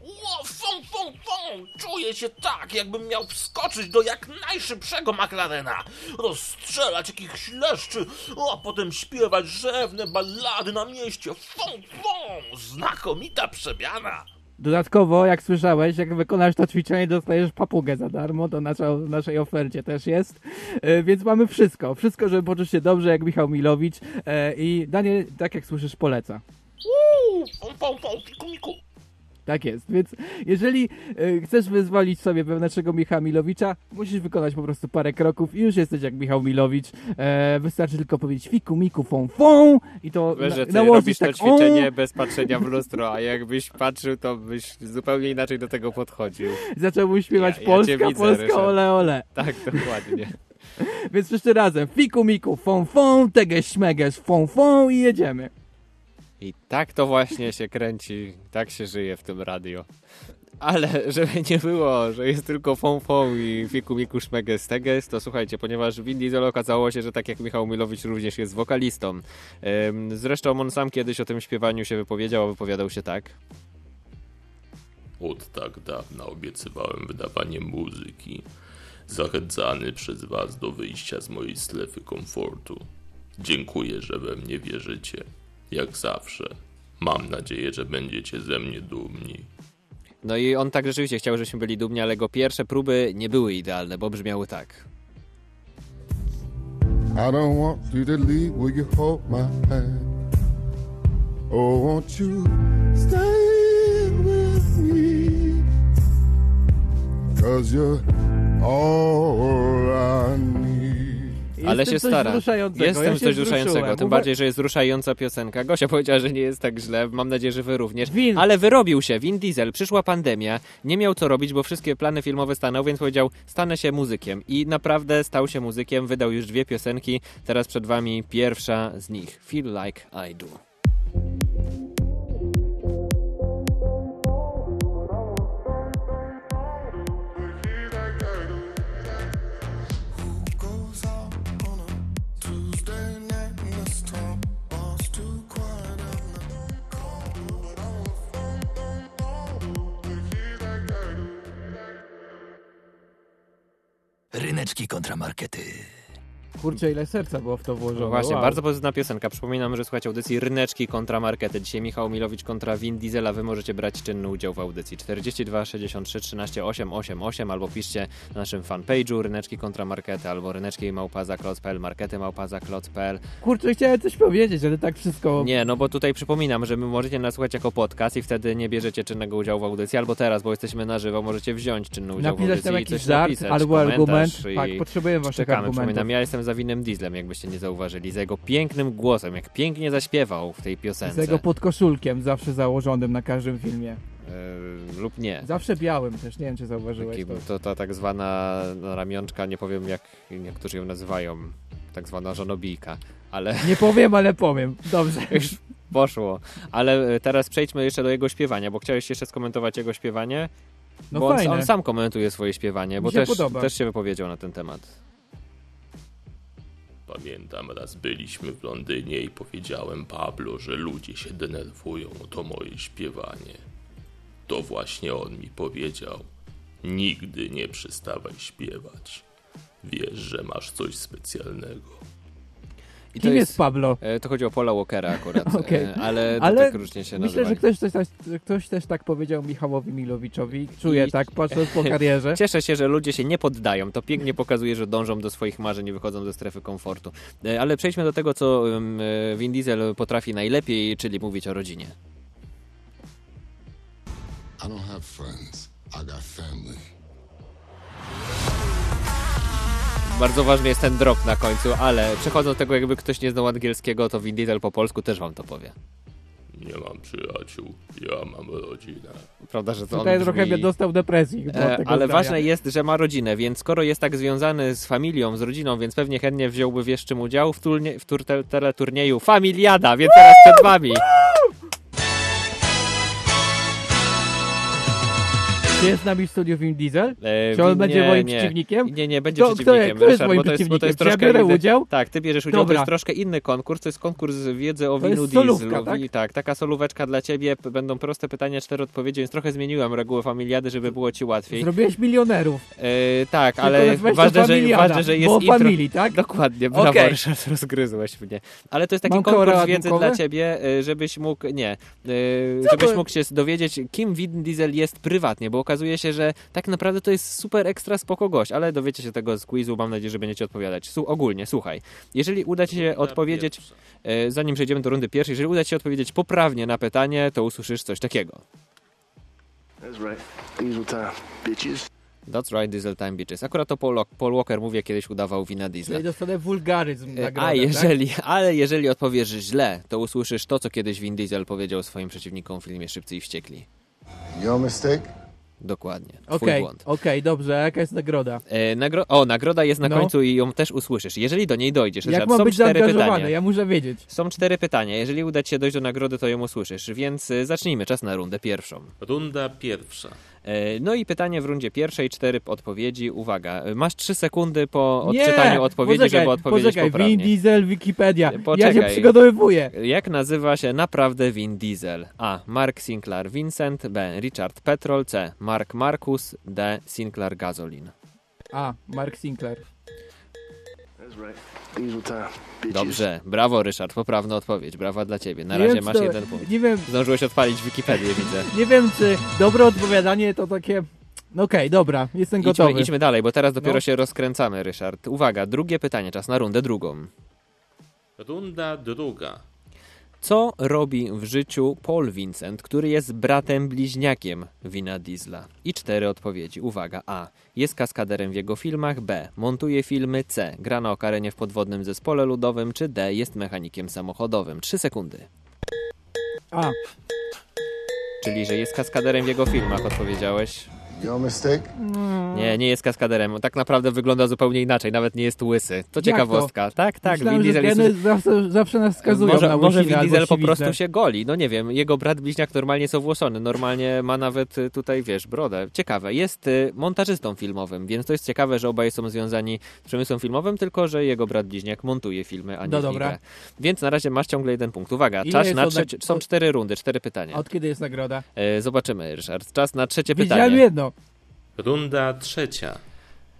S15: Ło, fą, fą, fą! Czuję się tak, jakbym miał wskoczyć do jak najszybszego McLarena, rozstrzelać jakichś leszczy, a potem śpiewać rzewne ballady na mieście. Fą, fą! Znakomita przemiana!
S2: Dodatkowo, jak słyszałeś, jak wykonasz to ćwiczenie, dostajesz papugę za darmo, to nasza, w naszej ofercie też jest. E, więc mamy wszystko. Wszystko, żeby poczuć się dobrze, jak Michał Milowicz. E, I Daniel, tak jak słyszysz, poleca.
S15: Uuu, fiku, miku.
S2: Tak jest, więc jeżeli e, chcesz wyzwolić sobie wewnętrznego Michała Milowicza, musisz wykonać po prostu parę kroków i już jesteś jak Michał Milowicz. E, wystarczy tylko powiedzieć fiku, miku, fą, fą i to
S3: Wiesz,
S2: na,
S3: ty robisz to
S2: tak
S3: ćwiczenie
S2: o,
S3: bez patrzenia w lustro, a jakbyś patrzył, to byś zupełnie inaczej do tego podchodził.
S2: zaczął śpiewać
S3: Ja- ja
S2: Polska,
S3: widzę,
S2: Polska,
S3: Ryszard.
S2: ole, ole.
S3: Tak, dokładnie.
S2: Więc wszyscy razem, fiku, miku, fą, fą, tegeś, śmegeś, fą, fą i jedziemy.
S3: I tak to właśnie się kręci, tak się żyje w tym radio. Ale żeby nie było, że jest tylko fą fą i fiku miku szmeges teges, to słuchajcie, ponieważ Vin Diesel okazało się, że tak jak Michał Milowicz również jest wokalistą. Zresztą on sam kiedyś o tym śpiewaniu się wypowiedział, a wypowiadał się tak.
S9: Od tak dawna obiecywałem wydawanie muzyki, zachęcany przez was do wyjścia z mojej strefy komfortu. Dziękuję, że we mnie wierzycie. Jak zawsze. Mam nadzieję, że będziecie ze mnie dumni.
S3: No i on tak rzeczywiście chciał, żebyśmy byli dumni, ale jego pierwsze próby nie były idealne, bo brzmiały tak.
S13: I don't want you to leave. Will you hold my hand? Oh, won't you stay with me? Cause you're all I need.
S3: Ale się stara. Jestem
S2: ja
S3: coś wzruszającego. Tym bardziej, że jest wzruszająca piosenka. Gosia powiedziała, że nie jest tak źle. Mam nadzieję, że wy również. Ale wyrobił się. Vin Diesel. Przyszła pandemia. Nie miał co robić, bo wszystkie plany filmowe stanął, więc powiedział, stanę się muzykiem. I naprawdę stał się muzykiem. Wydał już dwie piosenki. Teraz przed wami pierwsza z nich. Feel Like I Do.
S1: Ryneczki kontramarkety.
S2: Kurczę, ile serca było w to włożone.
S3: No właśnie,
S2: wow.
S3: bardzo pozytywna piosenka. Przypominam, że słuchajcie audycji Ryneczki kontra Markety. Dzisiaj Michał Milowicz kontra Vin Diesela. Wy możecie brać czynny udział w audycji. 42 63 13 888 albo piszcie na naszym fanpage'u Ryneczki kontra Markety albo ryneczki małpaza.pl, markety małpaza.pl.
S2: Kurczę, chciałem coś powiedzieć, ale tak wszystko...
S3: Nie, no bo tutaj przypominam, że my możecie nas słuchać jako podcast i wtedy nie bierzecie czynnego udziału w audycji, albo teraz, bo jesteśmy na żywo, możecie wziąć czynny udział w
S2: Napisać
S3: audycji
S2: tam
S3: i
S2: jakiś
S3: coś
S2: żart
S3: napisać,
S2: albo argument.
S3: i
S2: Tak, potrzebujemy waszych
S3: czekamy.
S2: argumentów.
S3: Przypominam, ja jestem za Winem Dieslem, jakbyście nie zauważyli, za jego pięknym głosem, jak pięknie zaśpiewał w tej
S2: Z
S3: piosence.
S2: jego podkoszulkiem zawsze założonym na każdym filmie.
S3: Yy, lub nie.
S2: Zawsze białym też, nie wiem czy zauważyłeś
S3: Taki,
S2: to.
S3: to ta tak zwana no, ramionczka, nie powiem jak niektórzy ją nazywają, tak zwana żonobijka, ale...
S2: Nie powiem, ale powiem. Dobrze.
S3: Już poszło. Ale e, teraz przejdźmy jeszcze do jego śpiewania, bo chciałeś jeszcze skomentować jego śpiewanie?
S2: No
S3: bo on, on sam komentuje swoje śpiewanie, bo
S2: się
S3: też,
S2: podoba.
S3: też się wypowiedział na ten temat.
S9: Pamiętam raz byliśmy w Londynie i powiedziałem Pablo, że ludzie się denerwują o to moje śpiewanie. To właśnie on mi powiedział: Nigdy nie przestawaj śpiewać. Wiesz, że masz coś specjalnego.
S3: I
S2: Kim jest Pablo?
S3: e, To chodzi o Paula Walkera akurat,
S2: Okej.
S3: e, ale to
S2: Ale
S3: tak różnie się
S2: Myślę,
S3: nazywa.
S2: że ktoś też, tak- ktoś też tak powiedział Michałowi Milowiczowi. Czuję
S3: I-
S2: tak, patrząc po karierze.
S3: Cieszę się, że ludzie się nie poddają. To pięknie pokazuje, że dążą do swoich marzeń i wychodzą ze strefy komfortu. E, Ale przejdźmy do tego, co Vin Diesel potrafi najlepiej, czyli mówić o rodzinie.
S10: I don't have friends. I got family.
S3: Bardzo ważny jest ten drop na końcu, ale przechodząc do tego, jakby ktoś nie znał angielskiego, to Vin Diesel po polsku też wam to powie.
S9: Nie mam przyjaciół, ja mam rodzinę.
S3: Prawda, że to
S2: Tutaj
S3: on
S2: trochę
S3: brzmi...
S2: by dostał depresji.
S3: E, ale
S2: zdania.
S3: ważne jest, że ma rodzinę, więc skoro jest tak związany z familią, z rodziną, więc pewnie chętnie wziąłby wiesz czym udział w, turnie, w tur, te, teleturnieju Familiada, więc teraz przed wami.
S2: Czy jest z nami w studiu Vin Diesel?
S3: E,
S2: Czy on będzie moim
S3: nie.
S2: przeciwnikiem?
S3: Nie, nie, będzie
S2: Kto- kto-
S3: przeciwnikiem.
S2: kto jest
S3: Ryszard,
S2: moim
S3: bo to jest, bo to jest?
S2: Czy ja
S3: troszkę
S2: biorę
S3: inny-
S2: udział?
S3: Tak, ty bierzesz udział, to
S2: Dobra.
S3: jest troszkę inny konkurs, to jest konkurs wiedzy o
S2: To
S3: winu
S2: jest solówka,
S3: dieslu.
S2: tak?
S3: I tak, taka solóweczka dla ciebie, p- będą proste pytania, cztery odpowiedzi, więc trochę zmieniłem reguły familiady, żeby było ci łatwiej.
S2: Zrobiłeś milionerów.
S3: E, tak,
S2: Tylko
S3: ale
S2: nazwałeś to
S3: ważne że,
S2: familiada,
S3: ważne, że jest
S2: bo
S3: intro.
S2: familii, tak?
S3: Dokładnie, brawo,
S2: Okej.
S3: Ryszard, rozgryzłeś mnie. Ale to jest taki
S2: Mam
S3: konkurs wiedzy
S2: ratunkowe?
S3: dla ciebie, e, żebyś mógł, nie, e, żebyś
S2: to-
S3: mógł się dowiedzieć, kim Vin Diesel jest prywatnie, bo okazuje się, że tak naprawdę to jest super ekstra spoko gość, ale dowiecie się tego z quizu, mam nadzieję, że będziecie odpowiadać. Su ogólnie, słuchaj, jeżeli uda ci się odpowiedzieć, e, zanim przejdziemy do rundy pierwszej, jeżeli uda ci się odpowiedzieć poprawnie na pytanie, to usłyszysz coś takiego.
S19: That's right. Diesel time, bitches.
S3: That's right, Diesel Time Bitches. Akurat to Paul, Paul Walker, mówię, kiedyś udawał wina Diesla.
S2: Czyli dostanę wulgaryzm
S3: E,
S2: nagrodę,
S3: A
S2: tak?
S3: jeżeli, ale jeżeli odpowiesz źle, to usłyszysz to, co kiedyś Vin Diesel powiedział swoim przeciwnikom w filmie Szybcy i Wściekli.
S10: Your mistake?
S3: Dokładnie.
S2: Okej,
S3: błąd.
S2: okej, dobrze, a jaka jest nagroda?
S3: E, nagro o, nagroda jest na
S2: No.
S3: końcu i ją też usłyszysz. Jeżeli do niej dojdziesz,
S2: Jak mam
S3: są
S2: być
S3: cztery
S2: zaangażowany?
S3: pytania.
S2: Ja muszę wiedzieć.
S3: Są cztery pytania. Jeżeli uda ci się dojść do nagrody, to ją usłyszysz. Więc e, zacznijmy. Czas na rundę pierwszą.
S9: Runda pierwsza.
S3: E, No i pytanie w rundzie pierwszej, cztery odpowiedzi. Uwaga, e, masz trzy sekundy po
S2: Nie,
S3: odczytaniu odpowiedzi,
S2: poczekaj,
S3: żeby odpowiedzieć
S2: poczekaj,
S3: poprawnie.
S2: Vin Diesel, Wikipedia. Ja
S3: Poczekaj.
S2: się przygotowywuję.
S3: Jak nazywa się naprawdę Vin Diesel? A. Mark Sinclair Vincent, B. Richard Petrol, C. Mark Marcus, D. Sinclair Gasolin.
S2: A, Mark Sinclair.
S3: Dobrze, brawo Ryszard, poprawna odpowiedź, brawa dla ciebie. Na
S2: Nie
S3: razie
S2: wiem,
S3: masz
S2: to-
S3: jeden punkt.
S2: nie wiem-
S3: Zdążyłeś odpalić Wikipedię, widzę.
S2: Nie wiem, czy dobre odpowiadanie to takie... No okej, dobra, jestem gotowy.
S3: Idźmy, idźmy dalej, bo teraz dopiero
S2: No.
S3: się rozkręcamy, Ryszard. Uwaga, drugie pytanie, czas na rundę drugą.
S9: Runda druga.
S3: Co robi w życiu Paul Vincent, który jest bratem bliźniakiem Wina Diesla? I cztery odpowiedzi. Uwaga. A. Jest kaskaderem w jego filmach. B. Montuje filmy. C. Gra na okarenie w podwodnym zespole ludowym. Czy D. Jest mechanikiem samochodowym. Trzy sekundy.
S2: A.
S3: Czyli, że jest kaskaderem w jego filmach, odpowiedziałeś.
S10: Your mistake?
S3: Nie, nie jest kaskaderem. Tak naprawdę wygląda zupełnie inaczej. Nawet nie jest łysy. To ciekawostka.
S2: to?
S3: Tak, tak.
S2: Myślałem,
S3: Vin
S2: że
S3: Diesel jest...
S2: zawsze, zawsze nas wskazują
S3: może,
S2: na
S3: może
S2: łysinę
S3: Vin Diesel po prostu się goli. No nie wiem, jego brat bliźniak normalnie jest owłosony. Normalnie ma nawet y, tutaj, wiesz, brodę. Ciekawe. Jest y, montażystą filmowym, więc to jest ciekawe, że obaj są związani z przemysłem filmowym, tylko że jego brat bliźniak montuje filmy, a nie
S2: No dobra.
S3: Więc na razie masz ciągle jeden punkt. Uwaga,
S2: Ile
S3: czas na trzecie... Są cztery rundy, cztery pytania.
S2: A od kiedy jest nagroda?
S3: E, zobaczymy, Ryszard. Czas na trzecie
S2: Widziałem
S3: pytanie.
S2: jedno.
S9: Runda trzecia.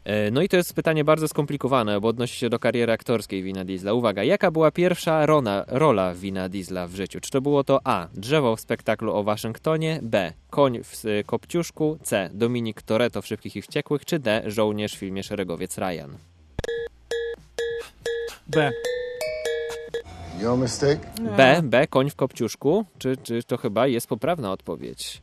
S3: E, No i to jest pytanie bardzo skomplikowane, bo odnosi się do kariery aktorskiej Wina Diesla. Uwaga, jaka była pierwsza rona, rola Wina Diesla w życiu? Czy to było to A. Drzewo w spektaklu o Waszyngtonie, B. Koń w Kopciuszku, C. Dominik Toretto w Szybkich i Wściekłych, czy D. Żołnierz w filmie Szeregowiec Ryan?
S2: B.
S10: Your mistake?
S3: B. B. Koń w Kopciuszku, czy, czy to chyba jest poprawna odpowiedź?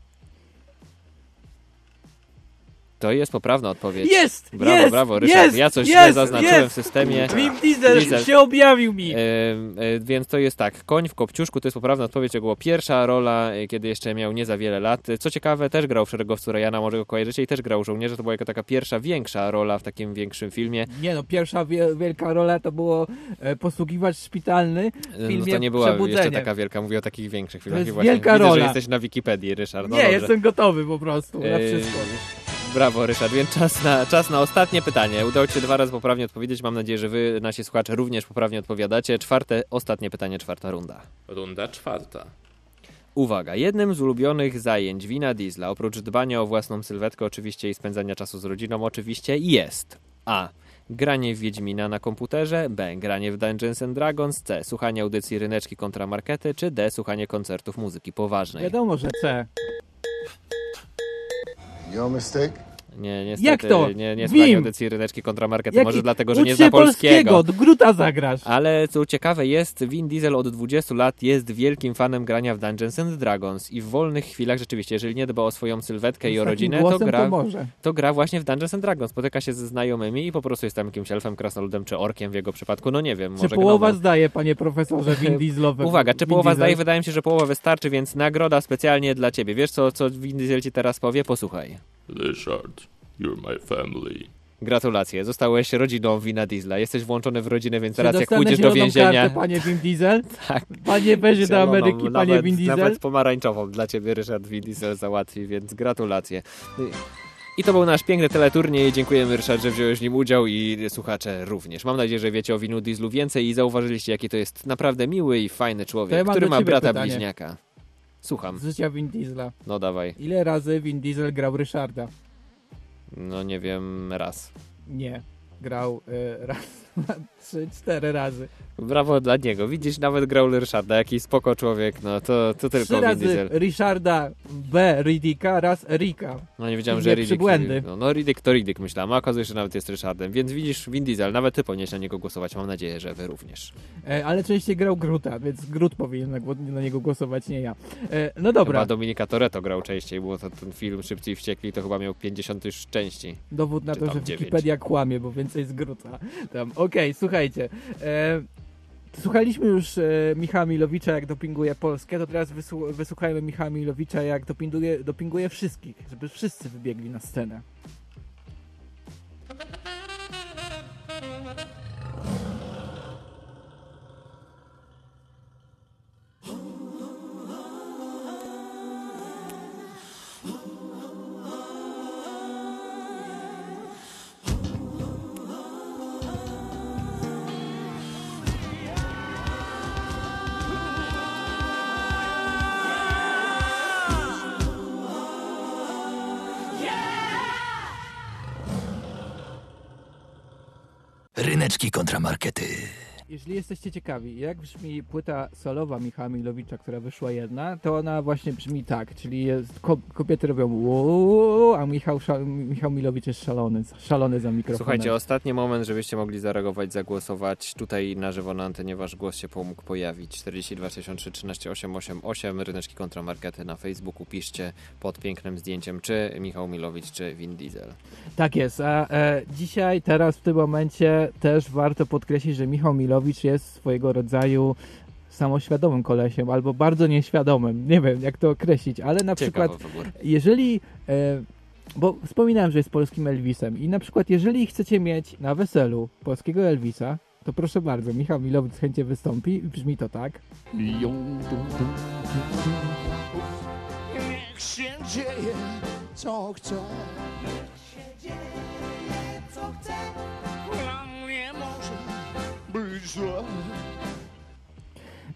S3: To jest poprawna odpowiedź.
S2: Jest!
S3: Brawo,
S2: jest!
S3: brawo, Ryszard.
S2: Jest!
S3: ja coś
S2: jest!
S3: zaznaczyłem
S2: jest!
S3: w systemie.
S2: Vin Diesel, się objawił mi.
S3: E, e, więc to jest tak, Koń w Kopciuszku to jest poprawna odpowiedź, to była pierwsza rola, e, kiedy jeszcze miał nie za wiele lat. Co ciekawe, też grał w Szeregowcu Rejana, może go kojarzycie, i też grał żołnierza, to była jako taka pierwsza, większa rola w takim większym filmie.
S2: Nie no, pierwsza wie, wielka rola to było e, posługiwacz szpitalny w
S3: E,
S2: filmie
S3: No to nie była jeszcze taka wielka, mówię o takich większych filmach.
S2: jest
S3: I właśnie
S2: wielka
S3: widzę,
S2: rola.
S3: że jesteś na Wikipedii, Ryszard. No
S2: nie,
S3: dobrze.
S2: jestem gotowy po prostu na wszystko.
S3: Brawo, Ryszard. Więc czas na, czas na ostatnie pytanie. Udało Ci się dwa razy poprawnie odpowiedzieć. Mam nadzieję, że Wy, nasi słuchacze, również poprawnie odpowiadacie. Czwarte, ostatnie pytanie, czwarta runda.
S9: Runda czwarta.
S3: Uwaga, jednym z ulubionych zajęć Wina Diesla, oprócz dbania o własną sylwetkę oczywiście i spędzania czasu z rodziną oczywiście, jest A. Granie w Wiedźmina na komputerze, B. Granie w Dungeons and Dragons, C. Słuchanie audycji Ryneczki kontra Markety, czy D. Słuchanie koncertów muzyki poważnej.
S2: Wiadomo, że C.
S10: Your mistake?
S3: Nie, niestety
S2: Jak to?
S3: nie, nie słucham audycji Ryneczki kontramarkety. Może dlatego, że nie zna polskiego.
S2: polskiego, Gruta zagrasz.
S3: Ale co ciekawe jest, Vin Diesel od 20 lat jest wielkim fanem grania w Dungeons and Dragons i w wolnych chwilach rzeczywiście, jeżeli nie dba o swoją sylwetkę i o rodzinę, to gra,
S2: to może.
S3: to gra właśnie w Dungeons and Dragons. Spotyka się ze znajomymi i po prostu jest tam jakimś elfem, krasnoludem czy orkiem w jego przypadku. No nie wiem,
S2: Czy
S3: może
S2: połowa
S3: gnomem.
S2: zdaje, panie profesorze Vin Dieselowe?
S3: Uwaga, czy
S2: Vin
S3: połowa
S2: Diesel?
S3: zdaje? Wydaje mi się, że połowa wystarczy, więc nagroda specjalnie dla ciebie. Wiesz co, co Vin Diesel ci teraz powie? Posłuchaj.
S9: Ryszard, you're my family.
S3: Gratulacje, zostałeś rodziną Wina Diesla. Jesteś włączony w rodzinę, więc
S2: Czy
S3: teraz jak pójdziesz do więzienia...
S2: Kartę, panie Vin Diesel?
S3: Tak.
S2: Panie weźmie do Ameryki, panie
S3: nawet,
S2: Vin Diesel?
S3: Nawet pomarańczową dla ciebie Ryszard Vin Diesel załatwi, więc gratulacje. I to był nasz piękny teleturniej. Dziękujemy Ryszard, że wziąłeś w nim udział i słuchacze również. Mam nadzieję, że wiecie o Winu Dieslu więcej i zauważyliście, jaki to jest naprawdę miły i fajny człowiek,
S2: ja
S3: który ma brata
S2: pytanie.
S3: bliźniaka. Słucham.
S2: Z życia Vin Diesla.
S3: No dawaj.
S2: Ile razy Vin Diesel grał Ryszarda?
S3: No nie wiem, raz.
S2: Nie. Grał y, raz, trzy, cztery razy.
S3: Brawo dla niego. Widzisz, nawet grał Ryszarda, jaki spoko człowiek, no to, to tylko
S2: Trzy razy
S3: Diesel.
S2: Ryszarda B. Riddicka, raz Erika.
S3: No nie wiedziałem,
S2: I
S3: że
S2: nie
S3: Riddick...
S2: przybłędy.
S3: No, no to Riddick myślałem, a okazuje się, że nawet jest Ryszardem. Więc widzisz, Vin Diesel, nawet ty powinieneś na niego głosować. Mam nadzieję, że wy również.
S2: E, ale częściej grał Gruta, więc Grut powinien na, na niego głosować, nie ja. E, no dobra,
S3: Chyba Dominika Toretto grał częściej, było to ten film Szybcy i Wściekli, to chyba miał 50 już części.
S2: dowód na to, że. Wikipedia kłamie, bo więcej z Gruta. Tam. Okej, słuchajcie. E, Słuchaliśmy już e, Michała Milowicza, jak dopinguje Polskę, to teraz wysłu- wysłuchajmy Michała Milowicza, jak dopinguje, dopinguje wszystkich, żeby wszyscy wybiegli na scenę.
S1: Ryneczki kontramarkety.
S2: Jeżeli jesteście ciekawi, jak brzmi płyta solowa Michała Milowicza, która wyszła jedna, to ona właśnie brzmi tak, czyli jest, ko kobiety robią uuu, a Michał, Michał Milowicz jest szalony, szalony za mikrofonem.
S3: Słuchajcie, ostatni moment, żebyście mogli zareagować, zagłosować tutaj na żywo na antenie, wasz głos się mógł pojawić. 42 63 13 888, Ryneczki Kontramarkety na Facebooku, piszcie pod pięknym zdjęciem, czy Michał Milowicz, czy Vin Diesel.
S2: Tak jest, a e, dzisiaj, teraz, w tym momencie też warto podkreślić, że Michał Milowicz jest swojego rodzaju samoświadomym kolesiem, albo bardzo nieświadomym, nie wiem jak to określić, ale na przykład jeżeli, e, bo wspominałem, że jest polskim Elvisem i na przykład jeżeli chcecie mieć na weselu polskiego Elvisa, to proszę bardzo, Michał Milowicz chętnie wystąpi i brzmi to tak.
S8: Niech się dzieje, co chce. Niech się dzieje, co chce.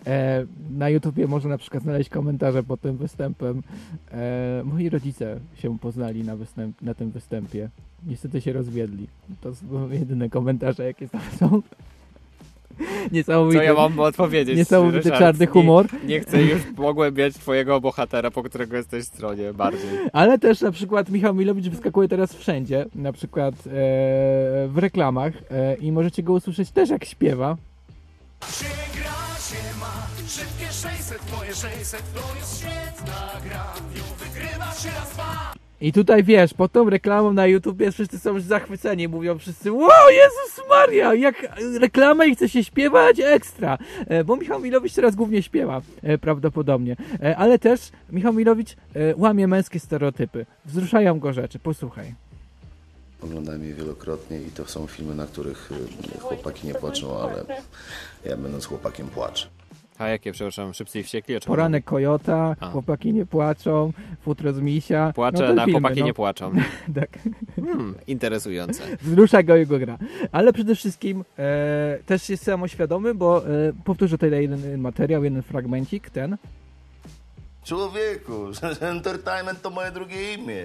S2: E, na YouTubie można na przykład znaleźć komentarze pod tym występem. E, moi rodzice się poznali na, występ, na tym występie. Niestety się rozwiedli. To są jedyne komentarze, jakie tam są. Niesamowity,
S3: Co ja mam odpowiedzieć?
S2: Niesamowity
S3: Ryszard?
S2: czarny humor.
S3: Nie, nie chcę już pogłębiać twojego bohatera, po którego jesteś stronie bardziej.
S2: Ale też na przykład Michał Milowicz wyskakuje teraz wszędzie, na przykład e, w reklamach e, i możecie go usłyszeć też jak śpiewa.
S8: Się gra, się ma, szybkie 600, twoje 600 to jest świetna gra. Wygrywa się raz, dwa.
S2: I tutaj wiesz, pod tą reklamą na YouTubie wszyscy są już zachwyceni, mówią wszyscy wow, Jezus Maria, jak reklama i chce się śpiewać, ekstra. E, Bo Michał Milowicz teraz głównie śpiewa, e, prawdopodobnie. E, Ale też Michał Milowicz łamie męskie stereotypy. Wzruszają go rzeczy, posłuchaj.
S20: Oglądałem je wielokrotnie i to są filmy, na których chłopaki nie płaczą, ale ja będąc chłopakiem płaczę.
S3: A jakie, przepraszam, szybcy i wściekli? O czym
S2: Poranek Kojota,
S3: A.
S2: Chłopaki nie płaczą, Futro z Misia.
S3: Płacze
S2: no
S3: na
S2: filmy,
S3: chłopaki
S2: no.
S3: nie płaczą.
S2: tak.
S3: Hmm, interesujące.
S2: Wzrusza go jego gra. Ale przede wszystkim e, też jest samoświadomy, bo e, powtórzę tutaj jeden materiał, jeden fragmencik, ten.
S20: Człowieku, entertainment to moje drugie imię.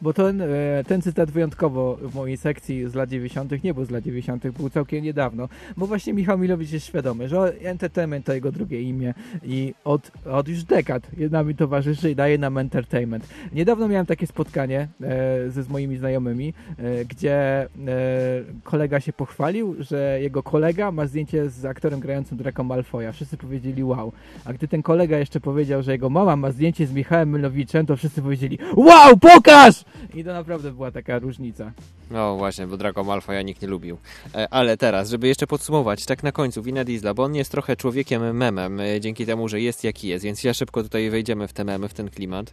S2: Bo ten, e, ten cytat wyjątkowo w mojej sekcji z lat 90. nie był z lat 90., był całkiem niedawno, bo właśnie Michał Milowicz jest świadomy, że entertainment to jego drugie imię i od, od już dekad nami towarzyszy i daje nam entertainment. Niedawno miałem takie spotkanie e, ze z moimi znajomymi, e, gdzie e, kolega się pochwalił, że jego kolega ma zdjęcie z aktorem grającym Draco Malfoya. Wszyscy powiedzieli wow. A gdy ten kolega jeszcze powiedział, że jego mama ma zdjęcie z Michałem Milowiczem, to wszyscy powiedzieli wow, pokaż! I to naprawdę była taka różnica.
S3: No właśnie, bo Draco Malfoya nikt nie lubił. E, Ale teraz, żeby jeszcze podsumować, tak na końcu, Wina Diesla, bo on jest trochę człowiekiem memem, e, dzięki temu, że jest jaki jest, więc ja szybko tutaj wejdziemy w te memy, w ten klimat.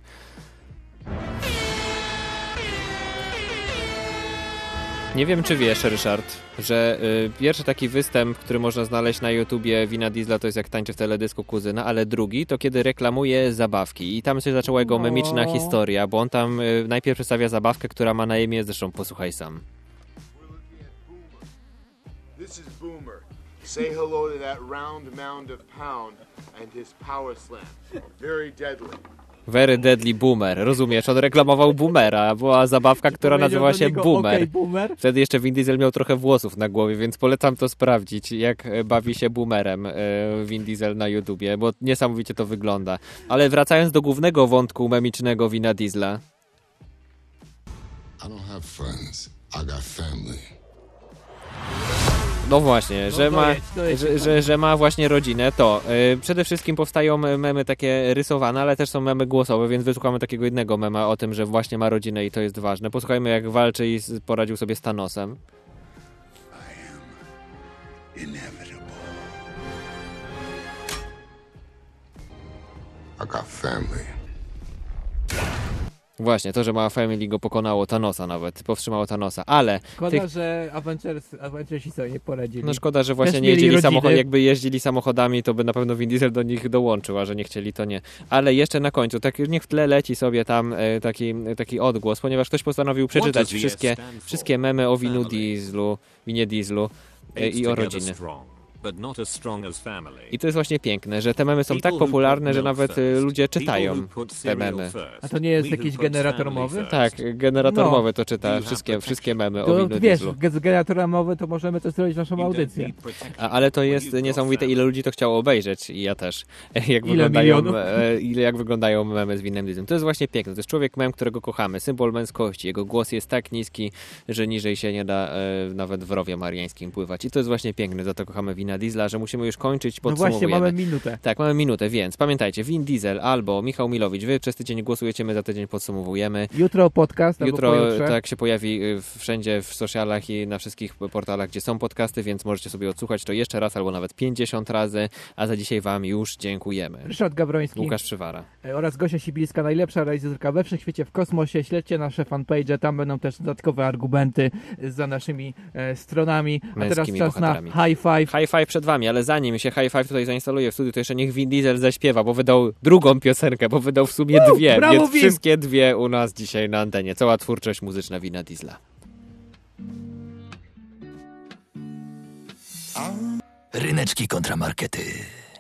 S3: Nie wiem, czy wiesz, Ryszard, że y, pierwszy taki występ, który można znaleźć na YouTubie Wina Diesla, to jest jak tańczy w teledysku kuzyna, ale drugi to kiedy reklamuje zabawki. I tam się zaczęła jego memiczna
S2: No.
S3: historia, bo on tam y, najpierw przedstawia zabawkę, która ma na imię, zresztą posłuchaj sam.
S21: This is Boomer. Say hello to that round mound of pound and his power slam. Very deadly.
S3: Very Deadly Boomer. Rozumiesz, on reklamował Boomera. Była zabawka, która nazywała się
S2: niego,
S3: Boomer.
S2: "Okej, Boomer".
S3: Wtedy jeszcze Vin Diesel miał trochę włosów na głowie, więc polecam to sprawdzić, jak e, bawi się Boomerem e, Vin Diesel na YouTubie, bo niesamowicie to wygląda. Ale wracając do głównego wątku memicznego Vina Diesla.
S10: I don't have friends. I got family.
S3: No właśnie, że, ma,
S2: dojedź, dojedź,
S3: że, że, że ma właśnie rodzinę, to y, przede wszystkim powstają memy takie rysowane, ale też są memy głosowe, więc wysłuchamy takiego jednego mema o tym, że właśnie ma rodzinę i to jest ważne. Posłuchajmy jak walczy i poradził sobie z Thanosem.
S10: I got family.
S3: Właśnie, to, że ma Family go pokonało Thanosa nawet, powstrzymało Thanosa, ale
S2: Szkoda,
S3: tych,
S2: że Avengers, Avengersi sobie nie poradzili.
S3: no szkoda, że
S2: Też
S3: właśnie nie jeździli samochodami, jakby jeździli samochodami, to by na pewno Vin Diesel do nich dołączył, a że nie chcieli, to nie. Ale jeszcze na końcu, tak niech w tle leci sobie tam e, taki, taki odgłos, ponieważ ktoś postanowił przeczytać wszystkie, wszystkie memy o winu Dieslu, winie Dieslu e, i o
S22: together
S3: rodziny.
S22: strong, but not as strong as family.
S3: I to jest właśnie piękne, że te memy są tak popularne, że nawet
S22: first,
S3: ludzie
S22: people
S3: czytają te memy.
S22: first,
S2: A to nie jest jakiś generator mowy?
S22: first.
S3: Tak, generator
S2: No.
S3: mowy to czyta wszystkie, wszystkie memy o
S2: To
S3: winu
S2: wiesz,
S3: Dieslu.
S2: z generatora mowy to możemy też zrobić naszą audycję.
S3: A, ale to jest niesamowite, ile ludzi to chciało obejrzeć i ja też. Jak
S2: Ile
S3: wyglądają, e, ile jak wyglądają memy z Winem Dieslem. To jest właśnie piękne. To jest człowiek mem, którego kochamy. Symbol męskości. Jego głos jest tak niski, że niżej się nie da e, nawet w rowie mariańskim pływać. I to jest właśnie piękne. Za to kochamy Wina Diesla, że musimy już kończyć.
S2: No właśnie,
S3: Podsumowujemy.
S2: mamy minutę.
S3: Tak, mamy minutę, więc pamiętajcie, Vin Diesel albo Michał Milowicz. Wy przez tydzień głosujecie, my za tydzień podsumowujemy.
S2: Jutro podcast
S3: Jutro tak się pojawi y, wszędzie w socialach i na wszystkich portalach, gdzie są podcasty, więc możecie sobie odsłuchać to jeszcze raz albo nawet 50 razy, a za dzisiaj wam już dziękujemy.
S2: Ryszard Gawroński
S3: Łukasz Przywara.
S2: e, oraz Gosia Sibilska, najlepsza realizatorka we wszechświecie w kosmosie. Śledźcie nasze fanpage, tam będą też dodatkowe argumenty za naszymi e, stronami. A teraz czas
S3: bohaterami.
S2: na high five.
S3: High five przed wami, ale zanim się high five tutaj zainstaluje w studiu, to jeszcze niech Vin Diesel zaśpiewa, bo wydał drugą piosenkę, bo wydał w sumie
S2: Woo!
S3: dwie,
S2: Brawo,
S3: więc
S2: Vin!
S3: wszystkie dwie u nas dzisiaj na antenie. Cała twórczość muzyczna Wina Diesla.
S1: Ryneczki kontramarkety.